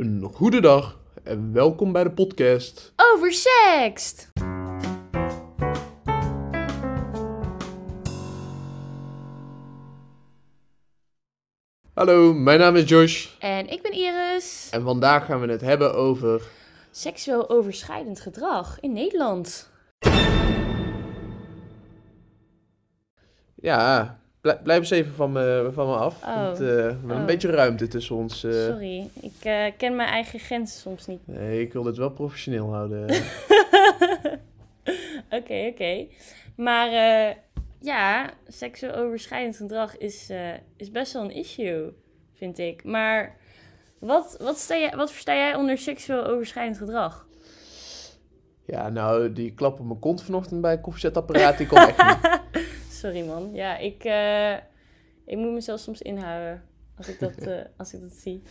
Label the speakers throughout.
Speaker 1: Een goede dag en welkom bij de podcast.
Speaker 2: Oversext!
Speaker 1: Hallo, mijn naam is Josh
Speaker 2: En ik ben Iris.
Speaker 1: en vandaag gaan we het hebben over.
Speaker 2: Seksueel overschrijdend gedrag in Nederland.
Speaker 1: Ja, blij- blijf eens even van me, van me af.
Speaker 2: Oh.
Speaker 1: Want, eh, we hebben een
Speaker 2: Oh.
Speaker 1: beetje ruimte tussen ons. eh.
Speaker 2: Sorry, ik eh, ken mijn eigen grenzen soms niet.
Speaker 1: Nee, ik wil dit wel professioneel houden.
Speaker 2: Oké, oké. Maar ja, seksueel overschrijdend gedrag is, is best wel een issue, vind ik. Maar wat, wat, sta jij, wat versta jij onder seksueel overschrijdend gedrag?
Speaker 1: ja, nou, die klap op mijn kont vanochtend bij het koffiezetapparaat, die kon echt niet.
Speaker 2: Sorry man. Ja, ik, eh, ik moet mezelf soms inhouden als ik dat, eh, als ik dat zie.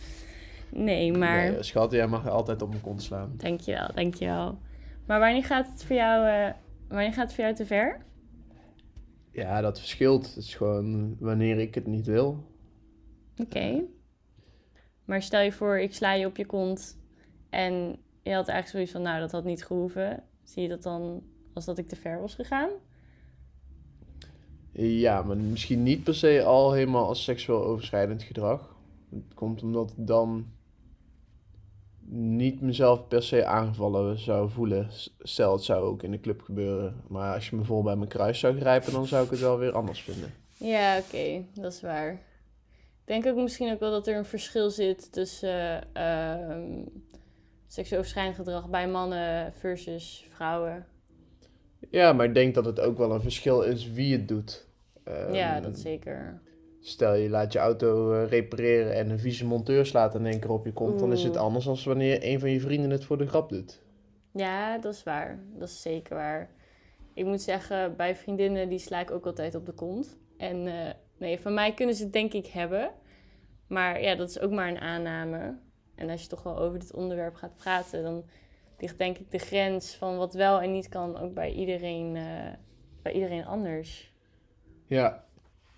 Speaker 2: Nee, maar...
Speaker 1: Nee, schat, jij mag altijd op mijn kont slaan.
Speaker 2: Dankjewel, dankjewel. Maar wanneer gaat het voor jou, eh, wanneer gaat het voor jou te ver?
Speaker 1: Ja, dat verschilt. Het is gewoon wanneer ik het niet wil.
Speaker 2: Oké. Maar stel je voor, ik sla je op je kont en je had eigenlijk zoiets van, nou, dat had niet gehoeven. Zie je dat dan als dat ik te ver was gegaan?
Speaker 1: Ja, maar misschien niet per se al helemaal als seksueel overschrijdend gedrag. Het komt omdat ik dan niet mezelf per se aangevallen zou voelen. Stel, het zou ook in de club gebeuren. Maar als je me vol bij mijn kruis zou grijpen, dan zou ik het wel weer anders vinden.
Speaker 2: Ja, oké, dat is waar. Ik denk ook misschien ook wel dat er een verschil zit tussen ehm seksueel overschrijdend gedrag bij mannen versus vrouwen.
Speaker 1: Ja, maar ik denk dat het ook wel een verschil is wie het doet. Ehm,
Speaker 2: ja, dat zeker.
Speaker 1: Stel, je laat je auto eh, repareren en een vieze monteur slaat in één keer op je kont. Dan is het anders dan wanneer een van je vrienden het voor de grap doet.
Speaker 2: Ja, dat is waar. Dat is zeker waar. Ik moet zeggen, bij vriendinnen die sla ik ook altijd op de kont. En eh, nee, van mij kunnen ze het denk ik hebben. Maar ja, dat is ook maar een aanname. En als je toch wel over dit onderwerp gaat praten, dan ligt denk ik de grens van wat wel en niet kan ook bij iedereen, eh, bij iedereen anders.
Speaker 1: Ja.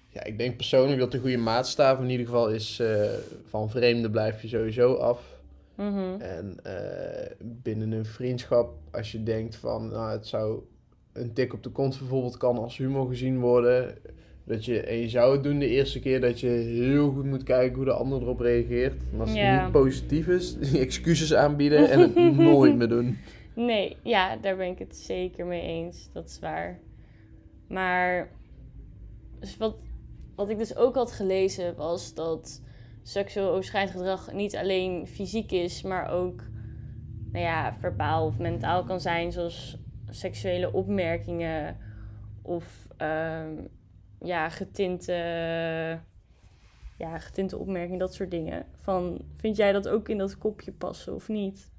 Speaker 1: ja, ik denk persoonlijk dat de goede maatstaf in ieder geval is eh, van vreemden blijf je sowieso af.
Speaker 2: Mhm.
Speaker 1: En eh, binnen een vriendschap, als je denkt van nou, het zou een tik op de kont bijvoorbeeld kan als humor gezien worden. Dat je, en je zou het doen de eerste keer dat je heel goed moet kijken hoe de ander erop reageert. En als het
Speaker 2: Ja.
Speaker 1: niet positief is, excuses aanbieden en het nooit meer doen.
Speaker 2: Nee, ja, daar ben ik het zeker mee eens. Dat is waar. Maar dus wat, wat ik dus ook had gelezen was dat seksueel overschrijdend gedrag niet alleen fysiek is, maar ook nou ja, verbaal of mentaal kan zijn, zoals seksuele opmerkingen of ehm, ja, getinte, ja, getinte opmerkingen, dat soort dingen. Van, vind jij dat ook in dat kopje passen of niet?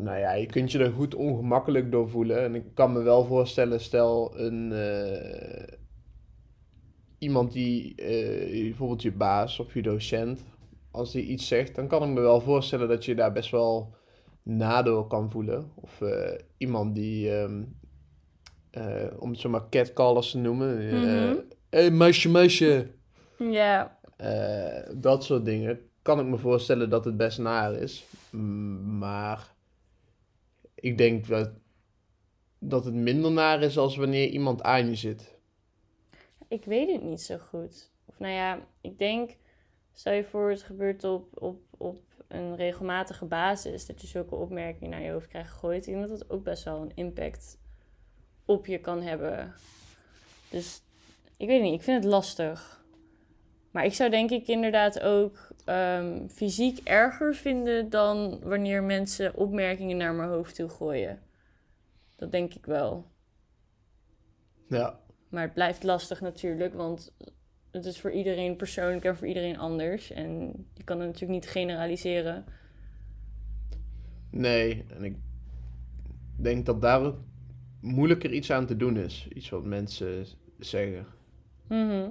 Speaker 1: Nou ja, je kunt je er goed ongemakkelijk door voelen. En ik kan me wel voorstellen, stel een, eh, iemand die, eh, bijvoorbeeld je baas of je docent, als die iets zegt, dan kan ik me wel voorstellen dat je daar best wel nadeel kan voelen. Of eh, iemand die, ehm, eh, om het zomaar catcallers te noemen, hey, meisje, meisje,
Speaker 2: Ja,
Speaker 1: dat soort dingen, kan ik me voorstellen dat het best naar is. Mm, Maar ik denk dat, dat het minder naar is als wanneer iemand aan je zit.
Speaker 2: Ik weet het niet zo goed. Of nou ja, ik denk, stel je voor het gebeurt op, op, op een regelmatige basis, dat je zulke opmerkingen naar je hoofd krijgt gegooid. Ik denk dat dat ook best wel een impact op je kan hebben. Dus ik weet niet, ik vind het lastig. Maar ik zou denk ik inderdaad ook ehm, fysiek erger vinden dan wanneer mensen opmerkingen naar mijn hoofd toe gooien. Dat denk ik wel.
Speaker 1: Ja,
Speaker 2: Maar het blijft lastig natuurlijk, want het is voor iedereen persoonlijk en voor iedereen anders. En je kan het natuurlijk niet generaliseren.
Speaker 1: nee. En ik denk dat daar ook moeilijker iets aan te doen is. Iets wat mensen zeggen.
Speaker 2: Mhm.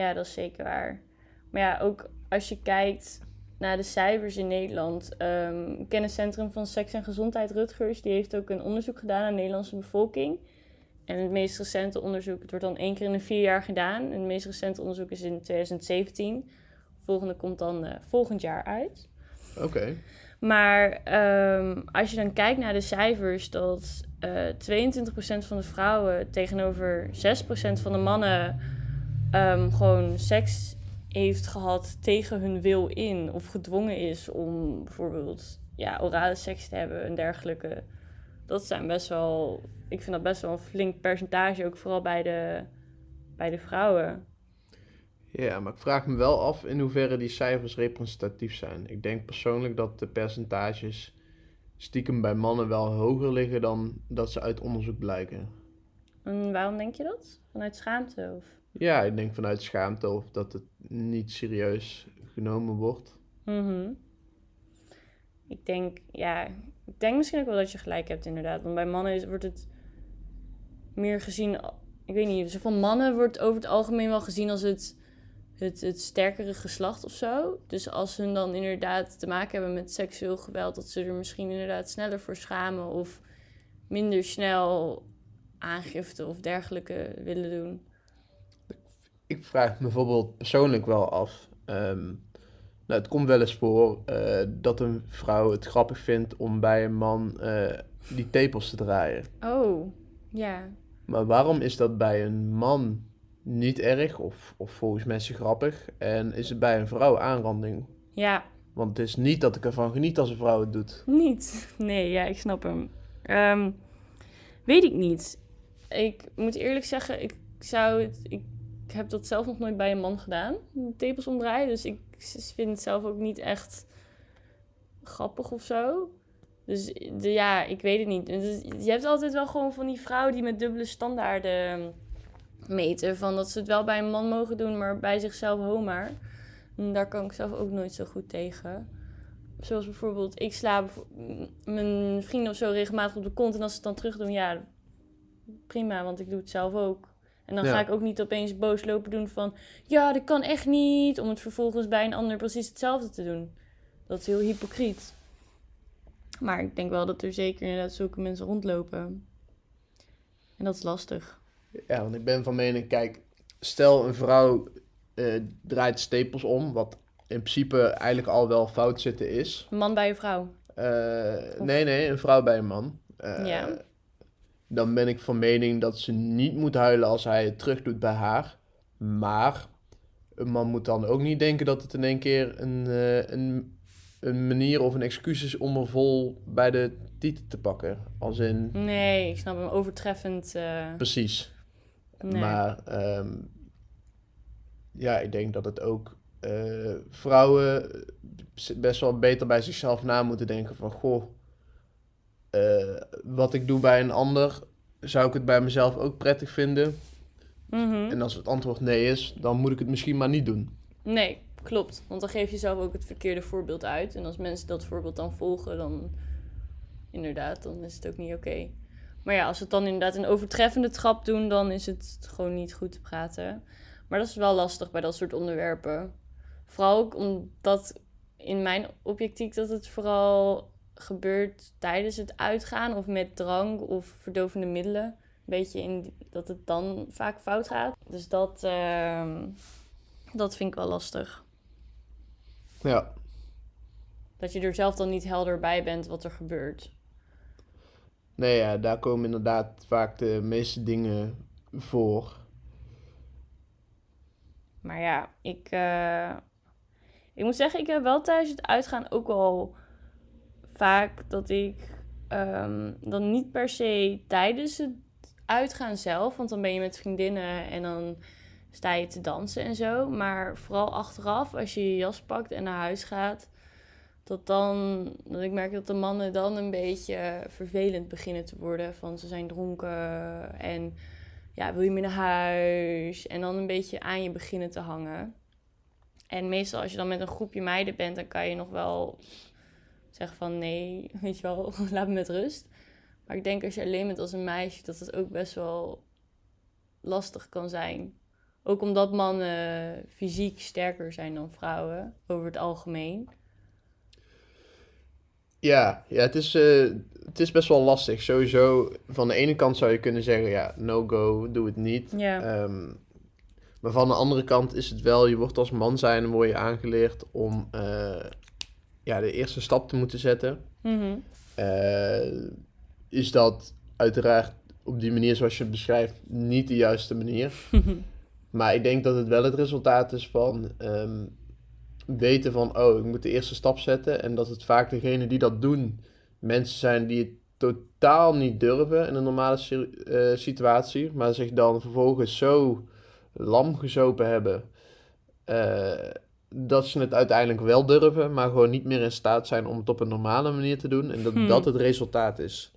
Speaker 2: Ja, dat is zeker waar. Maar ja, ook als je kijkt naar de cijfers in Nederland. ehm Kenniscentrum van Seks en Gezondheid Rutgers, die heeft ook een onderzoek gedaan aan de Nederlandse bevolking. En het meest recente onderzoek, het wordt dan één keer in de vier jaar gedaan. En het meest recente onderzoek is in 2017. volgende komt dan eh, volgend jaar uit.
Speaker 1: Oké.
Speaker 2: Maar ehm, als je dan kijkt naar de cijfers, dat eh 22% van de vrouwen tegenover 6% van de mannen ehm, gewoon seks heeft gehad tegen hun wil in, of gedwongen is om bijvoorbeeld ja, orale seks te hebben en dergelijke. Dat zijn best wel, ik vind dat best wel een flink percentage, ook vooral bij de, bij de vrouwen.
Speaker 1: Ja, maar ik vraag me wel af in hoeverre die cijfers representatief zijn. Ik denk persoonlijk dat de percentages stiekem bij mannen wel hoger liggen dan dat ze uit onderzoek blijken.
Speaker 2: En waarom denk je dat? Vanuit schaamte? Of?
Speaker 1: Ja, ik denk vanuit schaamte of dat het niet serieus genomen wordt.
Speaker 2: Mhm. Ik denk, ja, ik denk misschien ook wel dat je gelijk hebt inderdaad. Want bij mannen wordt het meer gezien, ik weet niet, van mannen wordt over het algemeen wel gezien als het, het, het sterkere geslacht of zo. Dus als hun dan inderdaad te maken hebben met seksueel geweld, dat ze er misschien inderdaad sneller voor schamen of minder snel aangifte of dergelijke willen doen.
Speaker 1: Ik vraag me bijvoorbeeld persoonlijk wel af. ehm, nou, het komt wel eens voor eh, dat een vrouw het grappig vindt om bij een man eh, die tepels te draaien.
Speaker 2: Oh, ja.
Speaker 1: Maar waarom is dat bij een man niet erg of, of volgens mensen grappig en is het bij een vrouw aanranding?
Speaker 2: Ja,
Speaker 1: Want het is niet dat ik ervan geniet als een vrouw het doet.
Speaker 2: Niet. Nee, ja, ik snap hem. Ehm, weet ik niet. Ik moet eerlijk zeggen, ik zou het. Ik heb dat zelf nog nooit bij een man gedaan. Tepels omdraaien. Dus ik vind het zelf ook niet echt grappig of zo. Dus de, ja, ik weet het niet. Dus je hebt altijd wel gewoon van die vrouwen die met dubbele standaarden meten. Van dat ze het wel bij een man mogen doen, maar bij zichzelf homaar. En daar kan ik zelf ook nooit zo goed tegen. Zoals bijvoorbeeld, ik sla mijn vrienden of zo regelmatig op de kont. En als ze het dan terug doen, ja, prima, want ik doe het zelf ook. En dan
Speaker 1: Ja.
Speaker 2: ga ik ook niet opeens boos lopen doen van... Ja, dat kan echt niet. Om het vervolgens bij een ander precies hetzelfde te doen. Dat is heel hypocriet. Maar ik denk wel dat er zeker inderdaad zulke mensen rondlopen. En dat is lastig.
Speaker 1: Ja, want ik ben van mening, kijk, stel een vrouw eh, draait stapels om, wat in principe eigenlijk al wel fout zitten is.
Speaker 2: Een man bij een vrouw.
Speaker 1: Eh, nee, nee, een vrouw bij een man. Eh,
Speaker 2: Ja.
Speaker 1: Dan ben ik van mening dat ze niet moet huilen als hij het terug doet bij haar. Maar een man moet dan ook niet denken dat het in één keer een, eh, een, een manier of een excuus is om er vol bij de titel te pakken. Als in,
Speaker 2: Nee, ik snap hem overtreffend. eh,
Speaker 1: precies.
Speaker 2: nee.
Speaker 1: Maar ehm, ja, ik denk dat het ook eh, vrouwen best wel beter bij zichzelf na moeten denken van goh, wat ik doe bij een ander, zou ik het bij mezelf ook prettig vinden?
Speaker 2: Mhm.
Speaker 1: En als het antwoord nee is, dan moet ik het misschien maar niet doen.
Speaker 2: Nee, klopt. Want dan geef je zelf ook het verkeerde voorbeeld uit. En als mensen dat voorbeeld dan volgen, dan inderdaad, dan is het ook niet oké. Maar ja, als het dan inderdaad een overtreffende trap doen, dan is het gewoon niet goed te praten. Maar dat is wel lastig bij dat soort onderwerpen. Vooral ook omdat in mijn objectiek dat het vooral gebeurt tijdens het uitgaan of met drank of verdovende middelen. Een beetje in dat het dan vaak fout gaat. Dus dat, ehm, dat vind ik wel lastig.
Speaker 1: Ja,
Speaker 2: Dat je er zelf dan niet helder bij bent wat er gebeurt.
Speaker 1: nee, ja, daar komen inderdaad vaak de meeste dingen voor.
Speaker 2: Maar ja, ik, eh, ik moet zeggen, ik heb wel tijdens het uitgaan ook wel vaak dat ik ehm, dan niet per se tijdens het uitgaan zelf, want dan ben je met vriendinnen en dan sta je te dansen en zo. Maar vooral achteraf, als je je jas pakt en naar huis gaat, dat dan, dat ik merk dat de mannen dan een beetje vervelend beginnen te worden. Van ze zijn dronken en ja, wil je mee naar huis? En dan een beetje aan je beginnen te hangen. En meestal als je dan met een groepje meiden bent, dan kan je nog wel zeggen van nee, weet je wel, laat me met rust. Maar ik denk als je alleen bent als een meisje, dat het ook best wel lastig kan zijn. Ook omdat mannen fysiek sterker zijn dan vrouwen, over het algemeen.
Speaker 1: Ja, ja het, is, eh, het is best wel lastig. Sowieso, van de ene kant zou je kunnen zeggen, ja, no go, doe het niet.
Speaker 2: Ja.
Speaker 1: Ehm, Maar van de andere kant is het wel, je wordt als man zijn, word je aangeleerd om eh, ja, de eerste stap te moeten zetten.
Speaker 2: Mhm.
Speaker 1: Eh, is dat uiteraard op die manier zoals je het beschrijft niet de juiste manier. maar ik denk dat het wel het resultaat is van ehm, weten van, oh, ik moet de eerste stap zetten. En dat het vaak degene die dat doen, mensen zijn die het totaal niet durven in een normale eh, situatie. Maar zich dan vervolgens zo lam gezopen hebben. eh, dat ze het uiteindelijk wel durven, maar gewoon niet meer in staat zijn om het op een normale manier te doen. En dat
Speaker 2: Hmm.
Speaker 1: dat het resultaat is.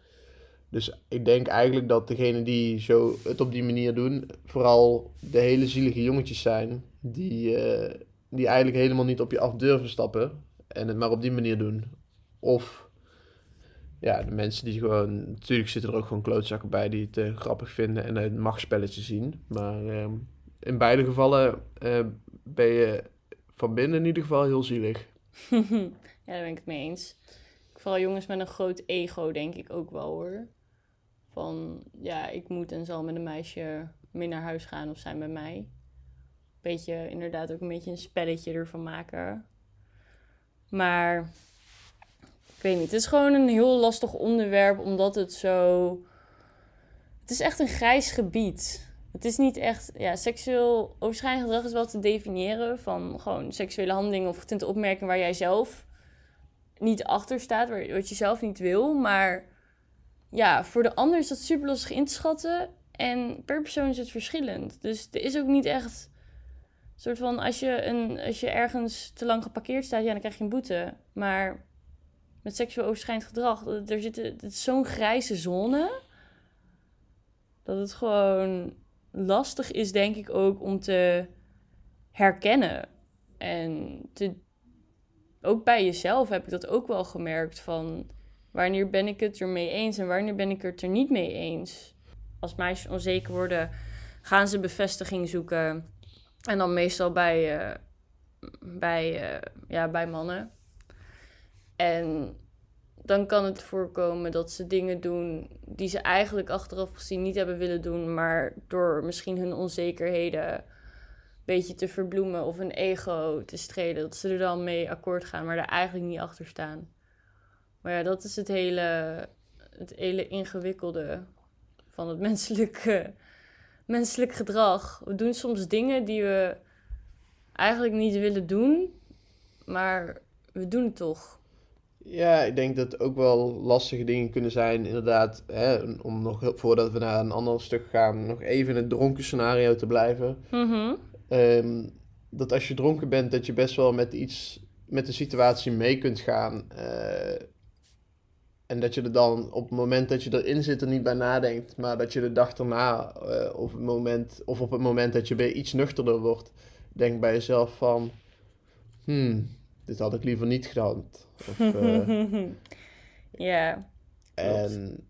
Speaker 1: Dus ik denk eigenlijk dat degenen die zo het op die manier doen, vooral de hele zielige jongetjes zijn, die, eh, die eigenlijk helemaal niet op je af durven stappen en het maar op die manier doen. Of ja, de mensen die gewoon, natuurlijk zitten er ook gewoon klootzakken bij die het eh, grappig vinden en het machtsspelletje zien. Maar ehm, in beide gevallen eh, ben je van binnen in ieder geval heel zielig.
Speaker 2: ja, daar ben ik het mee eens. Vooral jongens met een groot ego, denk ik ook wel hoor. Van ja, ik moet en zal met een meisje mee naar huis gaan of zijn bij mij. Beetje, inderdaad, ook een beetje een spelletje ervan maken. Maar ik weet niet, het is gewoon een heel lastig onderwerp omdat het zo. Het is echt een grijs gebied. Het is niet echt, ja, seksueel overschrijdend gedrag is wel te definiëren van gewoon seksuele handelingen of getinte opmerkingen waar jij zelf niet achter staat, waar- wat je zelf niet wil. Maar ja, voor de ander is dat super lastig in te schatten en per persoon is het verschillend. Dus er is ook niet echt een soort van, als je, een, als je ergens te lang geparkeerd staat, ja, dan krijg je een boete. Maar met seksueel overschrijdend gedrag, er zit, het is zo'n grijze zone dat het gewoon lastig is, denk ik ook, om te herkennen. En te, ook bij jezelf heb ik dat ook wel gemerkt van wanneer ben ik het ermee eens en wanneer ben ik het er niet mee eens. Als meisjes onzeker worden, gaan ze bevestiging zoeken. En dan meestal bij, eh, bij, eh, ja, bij mannen. En dan kan het voorkomen dat ze dingen doen die ze eigenlijk achteraf gezien niet hebben willen doen, maar door misschien hun onzekerheden een beetje te verbloemen of een ego te strelen, dat ze er dan mee akkoord gaan, maar er eigenlijk niet achter staan. Maar ja, dat is het hele, het hele ingewikkelde van het menselijke, menselijk gedrag. We doen soms dingen die we eigenlijk niet willen doen, maar we doen het toch.
Speaker 1: Ja, ik denk dat ook wel lastige dingen kunnen zijn, inderdaad, hè, om nog, voordat we naar een ander stuk gaan, nog even in het dronken scenario te blijven.
Speaker 2: Mhm.
Speaker 1: Ehm, dat als je dronken bent, dat je best wel met iets, met de situatie mee kunt gaan. eh, en dat je er dan op het moment dat je erin zit er niet bij nadenkt, maar dat je de dag erna, eh, of, het moment, of op het moment dat je weer iets nuchterder wordt, denk bij jezelf van, hmm, dit had ik liever niet gedaan. Of, eh,
Speaker 2: ja,
Speaker 1: en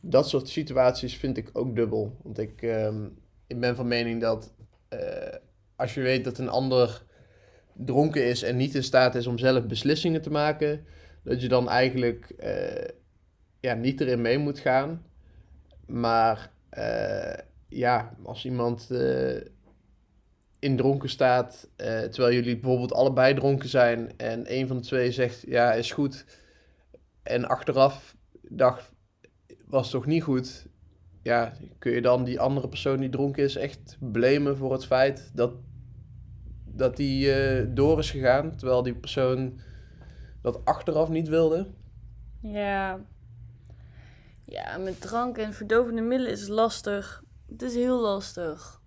Speaker 1: dat soort situaties vind ik ook dubbel. Want ik, ehm, ik ben van mening dat eh, als je weet dat een ander dronken is en niet in staat is om zelf beslissingen te maken, dat je dan eigenlijk eh, ja, niet erin mee moet gaan. Maar ja, als iemand in dronken staat, eh, terwijl jullie bijvoorbeeld allebei dronken zijn en een van de twee zegt ja, is goed. En achteraf dacht, was toch niet goed. Ja, kun je dan die andere persoon die dronken is echt blamen voor het feit dat, dat die eh, door is gegaan, terwijl die persoon dat achteraf niet wilde?
Speaker 2: ja. Ja, met drank en verdovende middelen is lastig. Het is heel lastig.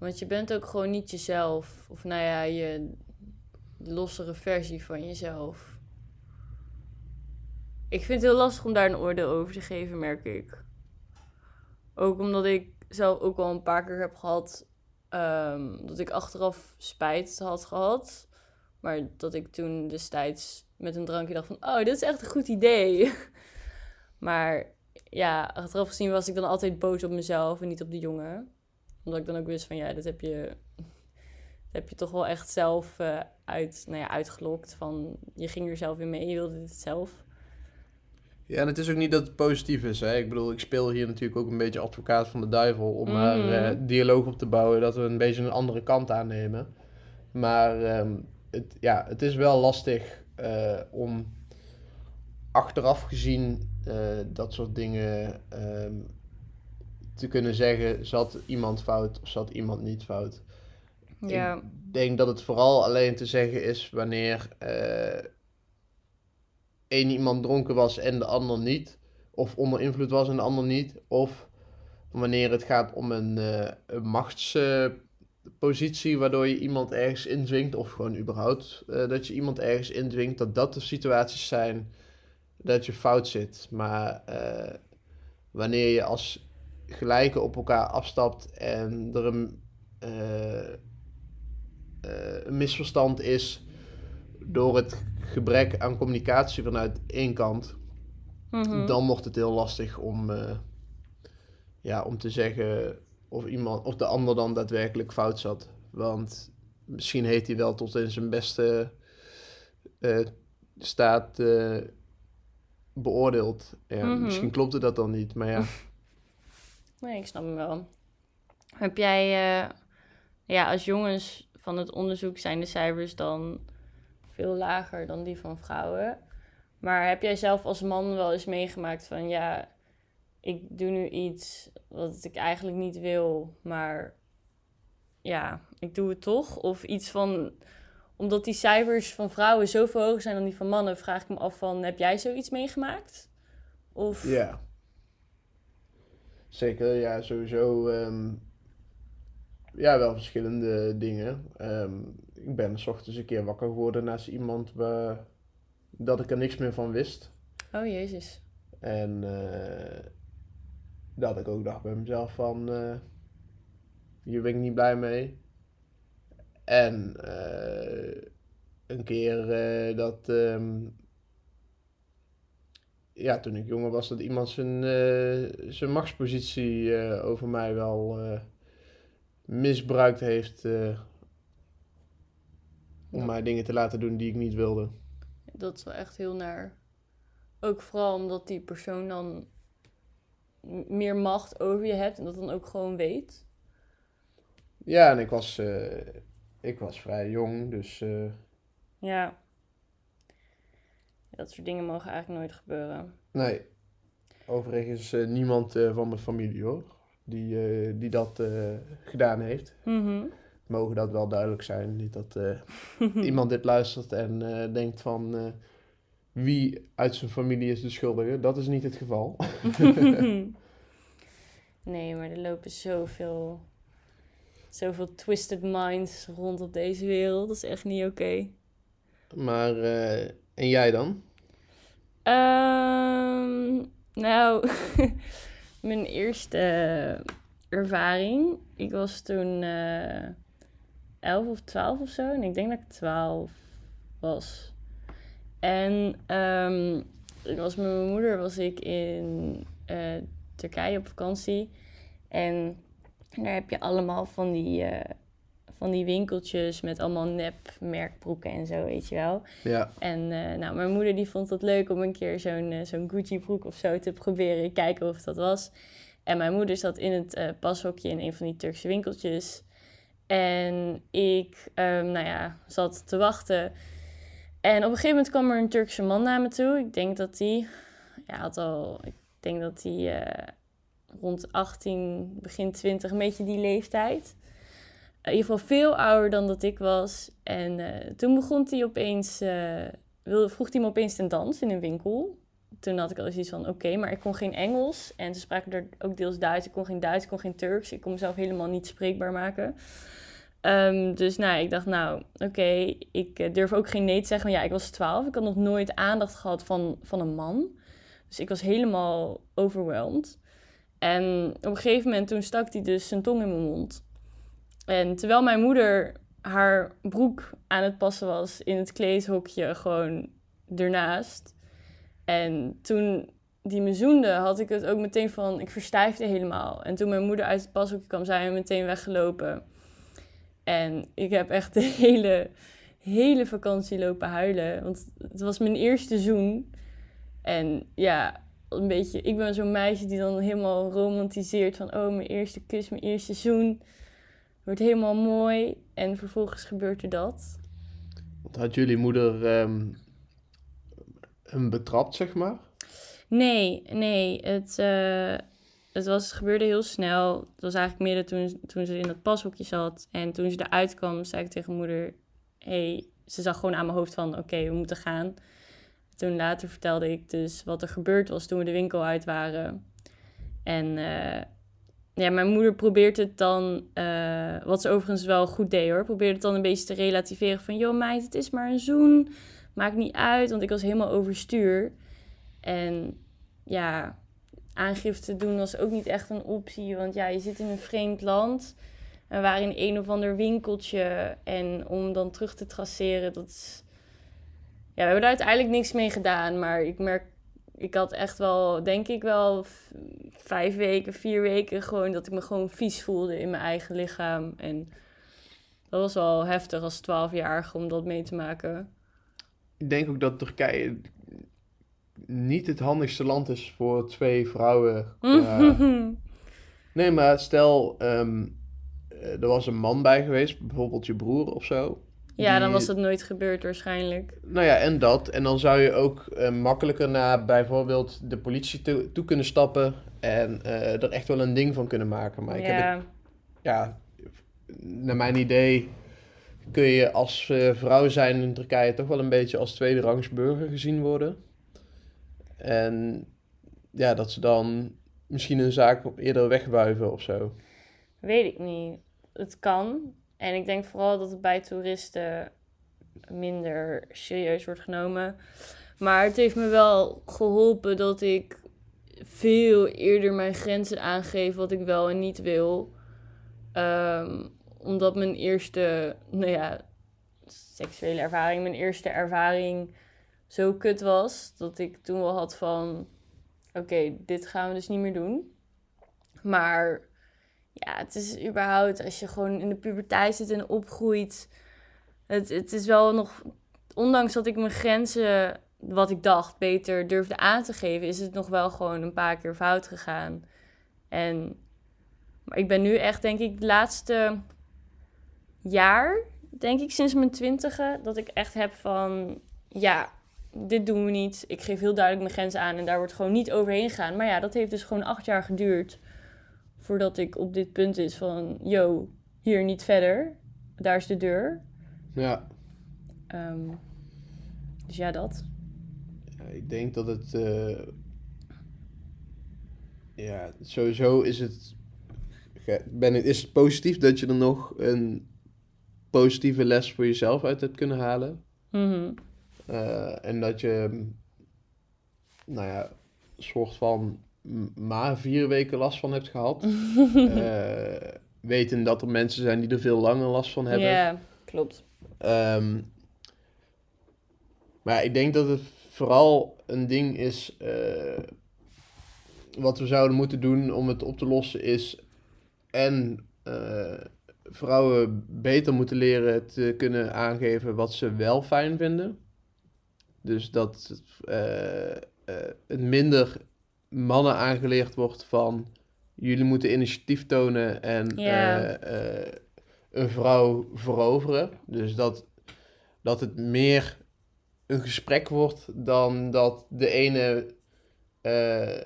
Speaker 2: Want je bent ook gewoon niet jezelf. Of nou ja, je lossere versie van jezelf. Ik vind het heel lastig om daar een oordeel over te geven, merk ik. Ook omdat ik zelf ook al een paar keer heb gehad ehm, dat ik achteraf spijt had gehad. Maar dat ik toen destijds met een drankje dacht van... Oh, dit is echt een goed idee. maar ja, achteraf gezien was ik dan altijd boos op mezelf en niet op de jongen. Omdat ik dan ook wist van... Ja, dit heb je, dit heb je toch wel echt zelf eh, uit, nou ja, uitgelokt. Van, je ging er zelf in mee, je wilde dit zelf.
Speaker 1: Ja, en het is ook niet dat het positief is. Hè? Ik bedoel, ik speel hier natuurlijk ook een beetje advocaat van de duivel om maar eh, dialoog op te bouwen, dat we een beetje een andere kant aannemen. Maar ehm, het, ja, het is wel lastig eh, om achteraf gezien dat soort dingen ehm, te kunnen zeggen, zat iemand fout of zat iemand niet fout.
Speaker 2: Ja.
Speaker 1: Ik denk dat het vooral alleen te zeggen is wanneer eh één iemand dronken was en de ander niet. Of onder invloed was en de ander niet. Of wanneer het gaat om een, eh, een machtspositie waardoor je iemand ergens indwingt. Of gewoon überhaupt eh, dat je iemand ergens indwingt. Dat dat de situaties zijn dat je fout zit. Maar wanneer je als gelijke op elkaar afstapt en er een... eh, eh, een misverstand is door het gebrek aan communicatie vanuit één kant,
Speaker 2: Mhm.
Speaker 1: dan wordt het heel lastig om, eh, ja, om te zeggen of, iemand, of de ander dan daadwerkelijk fout zat. Want misschien heeft hij wel tot in zijn beste staat beoordeeld. Ja,
Speaker 2: Mhm.
Speaker 1: Misschien klopte dat dan niet, maar ja.
Speaker 2: Nee, ik snap hem wel. Heb jij, eh, ja, als jongens van het onderzoek zijn de cijfers dan veel lager dan die van vrouwen. Maar heb jij zelf als man wel eens meegemaakt van, ja, ik doe nu iets wat ik eigenlijk niet wil, maar ja, ik doe het toch? Of iets van, omdat die cijfers van vrouwen zoveel hoger zijn dan die van mannen, vraag ik me af van, heb jij zoiets meegemaakt? Of,
Speaker 1: Ja. Zeker, ja, sowieso. ehm, ja, wel verschillende dingen. Ehm, ik ben 's ochtends een keer wakker geworden naast iemand waar, dat ik er niks meer van wist.
Speaker 2: oh jezus.
Speaker 1: En eh, dat ik ook dacht bij mezelf van, eh, hier ben ik niet blij mee. En eh, een keer dat, ehm, ja, toen ik jonger was, dat iemand zijn, eh, zijn machtspositie eh, over mij wel eh, misbruikt heeft om
Speaker 2: Ja.
Speaker 1: mij dingen te laten doen die ik niet wilde.
Speaker 2: Dat is wel echt heel naar. Ook vooral omdat die persoon dan meer macht over je hebt en dat dan ook gewoon weet.
Speaker 1: Ja, en ik was, ik was vrij jong, dus
Speaker 2: Ja. Dat soort dingen mogen eigenlijk nooit gebeuren.
Speaker 1: nee. Overigens eh, niemand eh, van mijn familie hoor, die, eh, die dat gedaan heeft.
Speaker 2: Mhm.
Speaker 1: Mogen dat wel duidelijk zijn, niet dat iemand dit luistert en denkt van wie uit zijn familie is de schuldige. Dat is niet het geval.
Speaker 2: nee, maar er lopen zoveel, zoveel twisted minds rond op deze wereld. Dat is echt niet oké.
Speaker 1: Maar, en jij dan?
Speaker 2: Ehm, nou, mijn eerste ervaring. Ik was toen eh 11 of 12 of zo. En ik denk dat ik 12 was. En ehm, ik was met mijn moeder was ik in eh, Turkije op vakantie. En daar heb je allemaal van die, eh, van die winkeltjes met allemaal nep merkbroeken en zo, weet je wel.
Speaker 1: Ja,
Speaker 2: En eh, nou, mijn moeder die vond het leuk om een keer zo'n eh, zo'n Gucci broek of zo te proberen. Kijken of dat was. En mijn moeder zat in het eh, pashokje in een van die Turkse winkeltjes. En ik, ehm, nou ja, zat te wachten. En op een gegeven moment kwam er een Turkse man naar me toe. Ik denk dat hij, ja, had al, ik denk dat eh, rond 18, begin 20, een beetje die leeftijd. In ieder geval veel ouder dan dat ik was. En eh, toen begon hij opeens, wilde, vroeg hij me opeens ten dans in een winkel. Toen had ik al zoiets van, oké, maar ik kon geen Engels. En ze spraken er ook deels Duits. Ik kon geen Duits, ik kon geen Turks. Ik kon mezelf helemaal niet spreekbaar maken. Ehm, dus nou, ik dacht, nou, oké, ik eh, durf ook geen nee te zeggen. Want ja, ik was 12. Ik had nog nooit aandacht gehad van, van een man. Dus ik was helemaal overwhelmed. En op een gegeven moment toen stak hij dus zijn tong in mijn mond. En terwijl mijn moeder haar broek aan het passen was in het kleedhokje gewoon ernaast. En toen die me zoende, had ik het ook meteen van, ik verstijfde helemaal. En toen mijn moeder uit het pashokje kwam, zijn we meteen weggelopen. En ik heb echt de hele, hele vakantie lopen huilen. Want het was mijn eerste zoen. En ja, een beetje, ik ben zo'n meisje die dan helemaal romantiseert van, oh, mijn eerste kus, mijn eerste zoen. Wordt helemaal mooi. En vervolgens gebeurt er dat.
Speaker 1: Want had jullie moeder ehm, hem betrapt, zeg maar?
Speaker 2: Nee, nee. Het, eh, het, was, het gebeurde heel snel. Het was eigenlijk midden toen, toen ze in dat pashokje zat. En toen ze eruit kwam, zei ik tegen moeder... Hey, ze zag gewoon aan mijn hoofd van, oké, we moeten gaan. Toen later vertelde ik dus wat er gebeurd was toen we de winkel uit waren. En eh, ja, mijn moeder probeert het dan, eh, wat ze overigens wel goed deed hoor, probeert het dan een beetje te relativeren van, joh meid, het is maar een zoen, maakt niet uit, want ik was helemaal overstuur. En ja, aangifte doen was ook niet echt een optie, want ja, je zit in een vreemd land. We waren in een of ander winkeltje en om dan terug te traceren, dat is... Ja, we hebben er uiteindelijk niks mee gedaan, maar ik merk ik had echt wel, denk ik wel, vijf weken, vier weken gewoon dat ik me gewoon vies voelde in mijn eigen lichaam. En dat was wel heftig als twaalfjarige om dat mee te maken.
Speaker 1: Ik denk ook dat Turkije niet het handigste land is voor twee vrouwen. nee, maar stel, ehm, er was een man bij geweest, bijvoorbeeld je broer of zo.
Speaker 2: Ja, dan was dat nooit gebeurd waarschijnlijk.
Speaker 1: Nou ja, en dat. En dan zou je ook uh, makkelijker naar bijvoorbeeld de politie toe, toe kunnen stappen en uh, er echt wel een ding van kunnen maken. Maar ik ja. heb het, ja, naar mijn idee kun je als uh, vrouw zijn in Turkije toch wel een beetje als tweede rangs burger gezien worden. En ja, dat ze dan misschien een zaak eerder wegbuiven of zo.
Speaker 2: Weet ik niet. Het kan. En ik denk vooral dat het bij toeristen minder serieus wordt genomen. Maar het heeft me wel geholpen dat ik veel eerder mijn grenzen aangeef wat ik wel en niet wil. Um, omdat mijn eerste, nou ja, seksuele ervaring, mijn eerste ervaring zo kut was. Dat ik toen wel had van, oké, dit gaan we dus niet meer doen. Maar ja, het is überhaupt als je gewoon in de puberteit zit en opgroeit. Het, het is wel nog, ondanks dat ik mijn grenzen, wat ik dacht, beter durfde aan te geven, is het nog wel gewoon een paar keer fout gegaan. En maar ik ben nu echt, denk ik, het laatste jaar, denk ik, sinds mijn twintigen, dat ik echt heb van, ja, dit doen we niet. Ik geef heel duidelijk mijn grenzen aan en daar wordt gewoon niet overheen gegaan. Maar ja, dat heeft dus gewoon acht jaar geduurd voordat ik op dit punt is van, yo, hier niet verder. Daar is de deur.
Speaker 1: Ja.
Speaker 2: Um, dus ja, dat.
Speaker 1: Ja, ik denk dat het. Uh, ja, sowieso is het. Ben, is het positief dat je er nog een positieve les voor jezelf uit hebt kunnen halen.
Speaker 2: Mm
Speaker 1: uh, en dat je, nou ja, soort van maar vier weken last van hebt gehad. uh, weten dat er mensen zijn die er veel langer last van hebben.
Speaker 2: Ja, klopt.
Speaker 1: Um, maar ik denk dat het vooral een ding is. Uh, wat we zouden moeten doen om het op te lossen is. En uh, vrouwen beter moeten leren te kunnen aangeven wat ze wel fijn vinden. Dus dat het minder mannen aangeleerd wordt van jullie moeten initiatief tonen en uh, een vrouw veroveren. Dus dat, dat het meer een gesprek wordt dan dat de ene uh,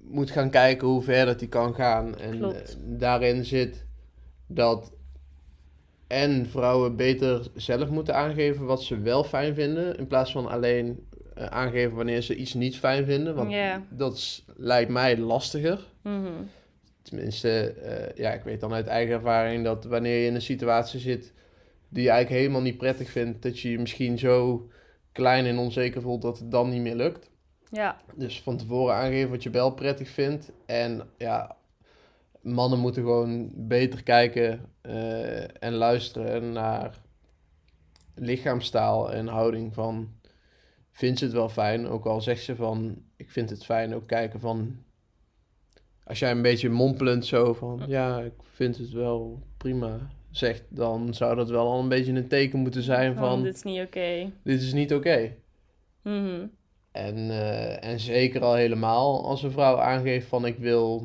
Speaker 1: moet gaan kijken hoe ver dat hij kan gaan. En daarin zit dat en vrouwen beter zelf moeten aangeven wat ze wel fijn vinden, in plaats van alleen uh, aangeven wanneer ze iets niet fijn vinden. Want dat is, lijkt mij lastiger.
Speaker 2: Mm
Speaker 1: Tenminste, uh, ja, ik weet dan uit eigen ervaring dat wanneer je in een situatie zit die je eigenlijk helemaal niet prettig vindt, dat je je misschien zo klein en onzeker voelt dat het dan niet meer lukt.
Speaker 2: Ja.
Speaker 1: Dus van tevoren aangeven wat je wel prettig vindt. En ja, mannen moeten gewoon beter kijken uh, en luisteren naar lichaamstaal en houding van vindt ze het wel fijn. Ook al zegt ze van, ik vind het fijn. Ook kijken van, als jij een beetje mompelend zo van, ja, ik vind het wel prima zegt, dan zou dat wel al een beetje een teken moeten zijn van...
Speaker 2: dit is niet oké.
Speaker 1: Dit is niet oké.
Speaker 2: Mhm.
Speaker 1: En, eh, en zeker al helemaal als een vrouw aangeeft van ik wil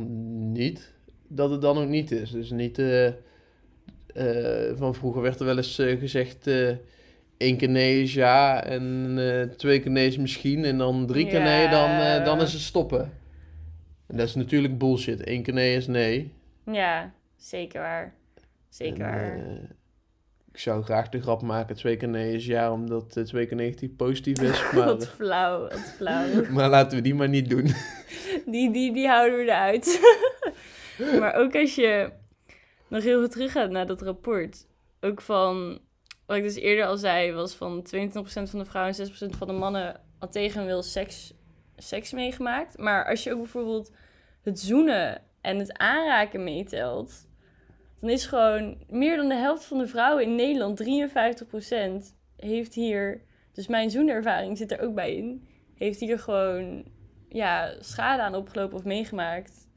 Speaker 1: niet, dat het dan ook niet is. Dus niet eh, eh, van vroeger werd er wel eens gezegd één keer nee is ja en eh, twee keer nee is misschien en dan drie keer nee, dan, eh, dan is het stoppen. En dat is natuurlijk bullshit. Eén keer nee is nee.
Speaker 2: Ja, zeker waar. Zeker
Speaker 1: En,
Speaker 2: waar.
Speaker 1: eh, ik zou graag de grap maken, twee keer nee is ja, omdat twee keer negatief positief is. Maar,
Speaker 2: wat flauw, wat flauw.
Speaker 1: maar laten we die maar niet doen.
Speaker 2: Die, die, die houden we eruit. maar ook als je nog heel veel teruggaat naar dat rapport. Ook van, wat ik dus eerder al zei, was van 22% van de vrouwen en 6% van de mannen had tegen wil seks, seks meegemaakt. Maar als je ook bijvoorbeeld het zoenen en het aanraken meetelt, dan is gewoon meer dan de helft van de vrouwen in Nederland, 53%, heeft hier, dus mijn zoenervaring zit er ook bij in, heeft hier gewoon ja, schade aan opgelopen of meegemaakt.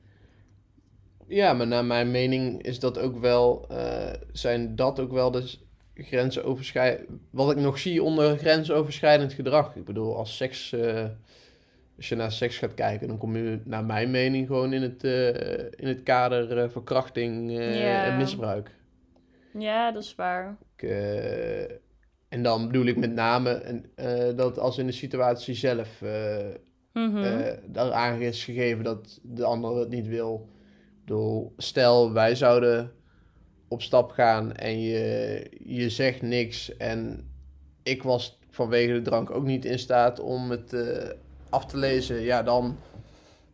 Speaker 1: Ja, maar naar mijn mening is dat ook wel, eh, zijn dat ook wel de grenzen overschrijdend. Wat ik nog zie onder grensoverschrijdend gedrag. Ik bedoel, als seks, eh, als je naar seks gaat kijken, dan kom je naar mijn mening gewoon in het, eh, in het kader eh, verkrachting en misbruik.
Speaker 2: Ja, dat is waar.
Speaker 1: Ik, en dan bedoel ik met name en, dat als in de situatie zelf eh, daar aan is gegeven dat de ander het niet wil. Ik bedoel, stel wij zouden op stap gaan en je, je zegt niks en ik was vanwege de drank ook niet in staat om het eh, af te lezen, ja dan,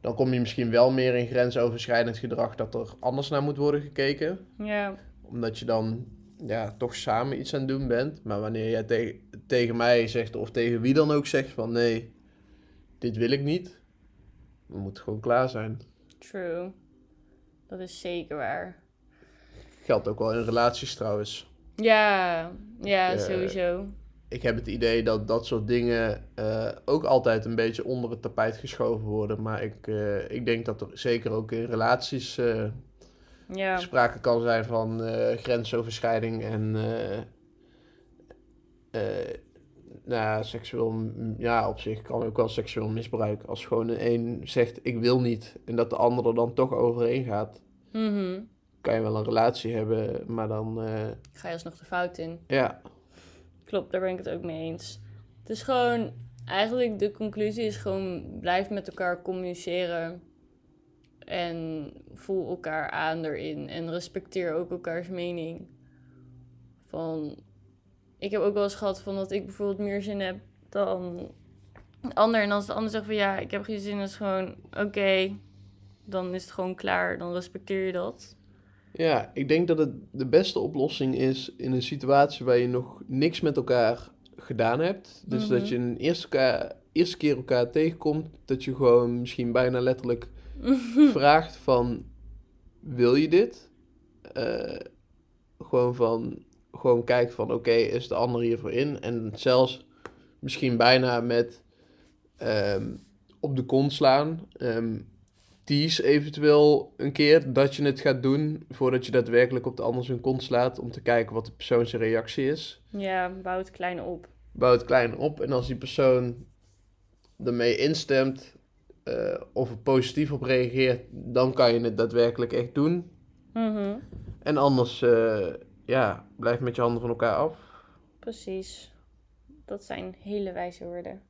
Speaker 1: dan kom je misschien wel meer in grensoverschrijdend gedrag dat er anders naar moet worden gekeken
Speaker 2: ja.
Speaker 1: omdat je dan ja, toch samen iets aan het doen bent. Maar wanneer jij tegen tegen mij zegt, of tegen wie dan ook zegt van nee, dit wil ik niet. We moeten gewoon klaar zijn.
Speaker 2: True. Dat is zeker waar.
Speaker 1: Geldt ook wel in relaties trouwens.
Speaker 2: Ja, ja,
Speaker 1: Eh,
Speaker 2: sowieso.
Speaker 1: Ik heb het idee dat dat soort dingen eh, ook altijd een beetje onder het tapijt geschoven worden. Maar ik, eh, ik denk dat er zeker ook in relaties
Speaker 2: Ja.
Speaker 1: sprake kan zijn van grensoverschrijding en nou, ja, seksueel, ja, op zich kan ook wel seksueel misbruik. Als gewoon de een zegt ik wil niet en dat de ander er dan toch overheen gaat,
Speaker 2: Mhm.
Speaker 1: Kan je wel een relatie hebben, maar dan, eh,
Speaker 2: Ga je alsnog de fout in.
Speaker 1: ja,
Speaker 2: Klopt, daar ben ik het ook mee eens. Het is gewoon, eigenlijk de conclusie is gewoon, blijf met elkaar communiceren. En voel elkaar aan erin. En respecteer ook elkaars mening. Van, ik heb ook wel eens gehad van dat ik bijvoorbeeld meer zin heb dan de ander. En als de ander zegt van ja, ik heb geen zin, dan is gewoon oké. dan is het gewoon klaar. Dan respecteer je dat.
Speaker 1: Ja, ik denk dat het de beste oplossing is in een situatie waar je nog niks met elkaar gedaan hebt. Dus
Speaker 2: Mhm.
Speaker 1: dat je een eerste, elkaar, eerste keer elkaar tegenkomt, dat je gewoon misschien bijna letterlijk vraagt van, wil je dit? Eh, gewoon van, gewoon kijkt van, oké, is de ander hiervoor in? En zelfs misschien bijna met ehm, op de kont slaan. Ehm, tease eventueel een keer dat je het gaat doen voordat je daadwerkelijk op de ander zijn kont slaat om te kijken wat de persoon zijn reactie is.
Speaker 2: Ja, bouw het klein op.
Speaker 1: Bouw het klein op en als die persoon ermee instemt eh, of er positief op reageert, dan kan je het daadwerkelijk echt doen.
Speaker 2: Mhm.
Speaker 1: En anders, eh, ja, blijf met je handen van elkaar af.
Speaker 2: Precies. Dat zijn hele wijze woorden.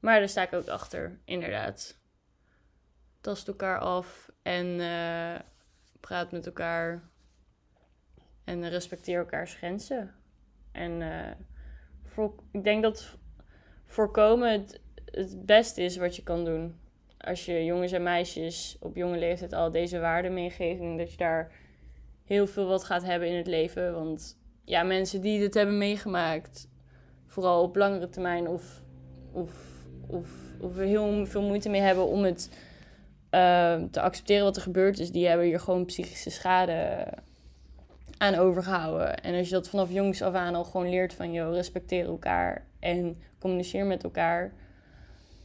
Speaker 2: Maar daar sta ik ook achter, inderdaad. Tast elkaar af en eh, praat met elkaar. En respecteer elkaars grenzen. En eh, voor, ik denk dat voorkomen het, het beste is wat je kan doen. Als je jongens en meisjes op jonge leeftijd al deze waarden meegeeft. En dat je daar heel veel wat gaat hebben in het leven. Want ja, mensen die dit hebben meegemaakt, vooral op langere termijn, of, of, of, of heel veel moeite mee hebben om het eh, te accepteren wat er gebeurd is, die hebben hier gewoon psychische schade aan overgehouden. En als je dat vanaf jongs af aan al gewoon leert van, joh, respecteer elkaar en communiceer met elkaar,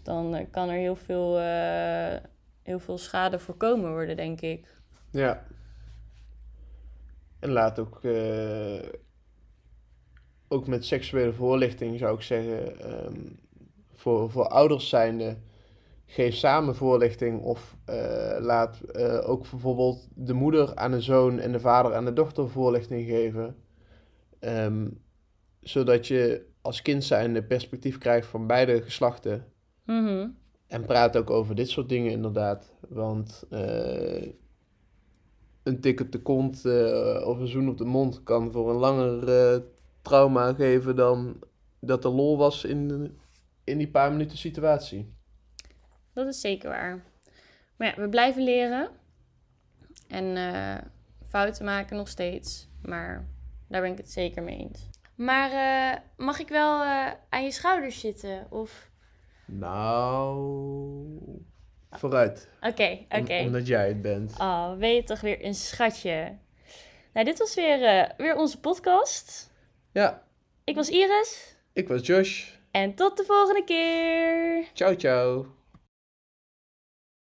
Speaker 2: dan eh, kan er heel veel, eh, heel veel schade voorkomen worden, denk ik.
Speaker 1: Ja. En laat ook, eh, ook met seksuele voorlichting zou ik zeggen, ehm, voor, voor ouders zijnde, geef samen voorlichting of eh, laat eh, ook bijvoorbeeld de moeder aan de zoon en de vader aan de dochter voorlichting geven. Ehm, zodat je als kind zijnde perspectief krijgt van beide geslachten.
Speaker 2: Mhm.
Speaker 1: En praat ook over dit soort dingen inderdaad. Want eh, een tik op de kont of een zoen op de mond kan voor een langer trauma geven dan dat er lol was in, in die paar minuten situatie.
Speaker 2: Dat is zeker waar. Maar ja, we blijven leren. En eh, fouten maken nog steeds. Maar daar ben ik het zeker mee eens. Maar eh, mag ik wel eh, aan je schouders zitten? Of...
Speaker 1: Nou, vooruit.
Speaker 2: Oké, oké.
Speaker 1: omdat jij het bent.
Speaker 2: Oh, ben je toch weer een schatje. Nou, dit was weer, eh, weer onze podcast.
Speaker 1: Ja,
Speaker 2: Ik was Iris.
Speaker 1: ik was Josh.
Speaker 2: En tot de volgende keer.
Speaker 1: Ciao, ciao.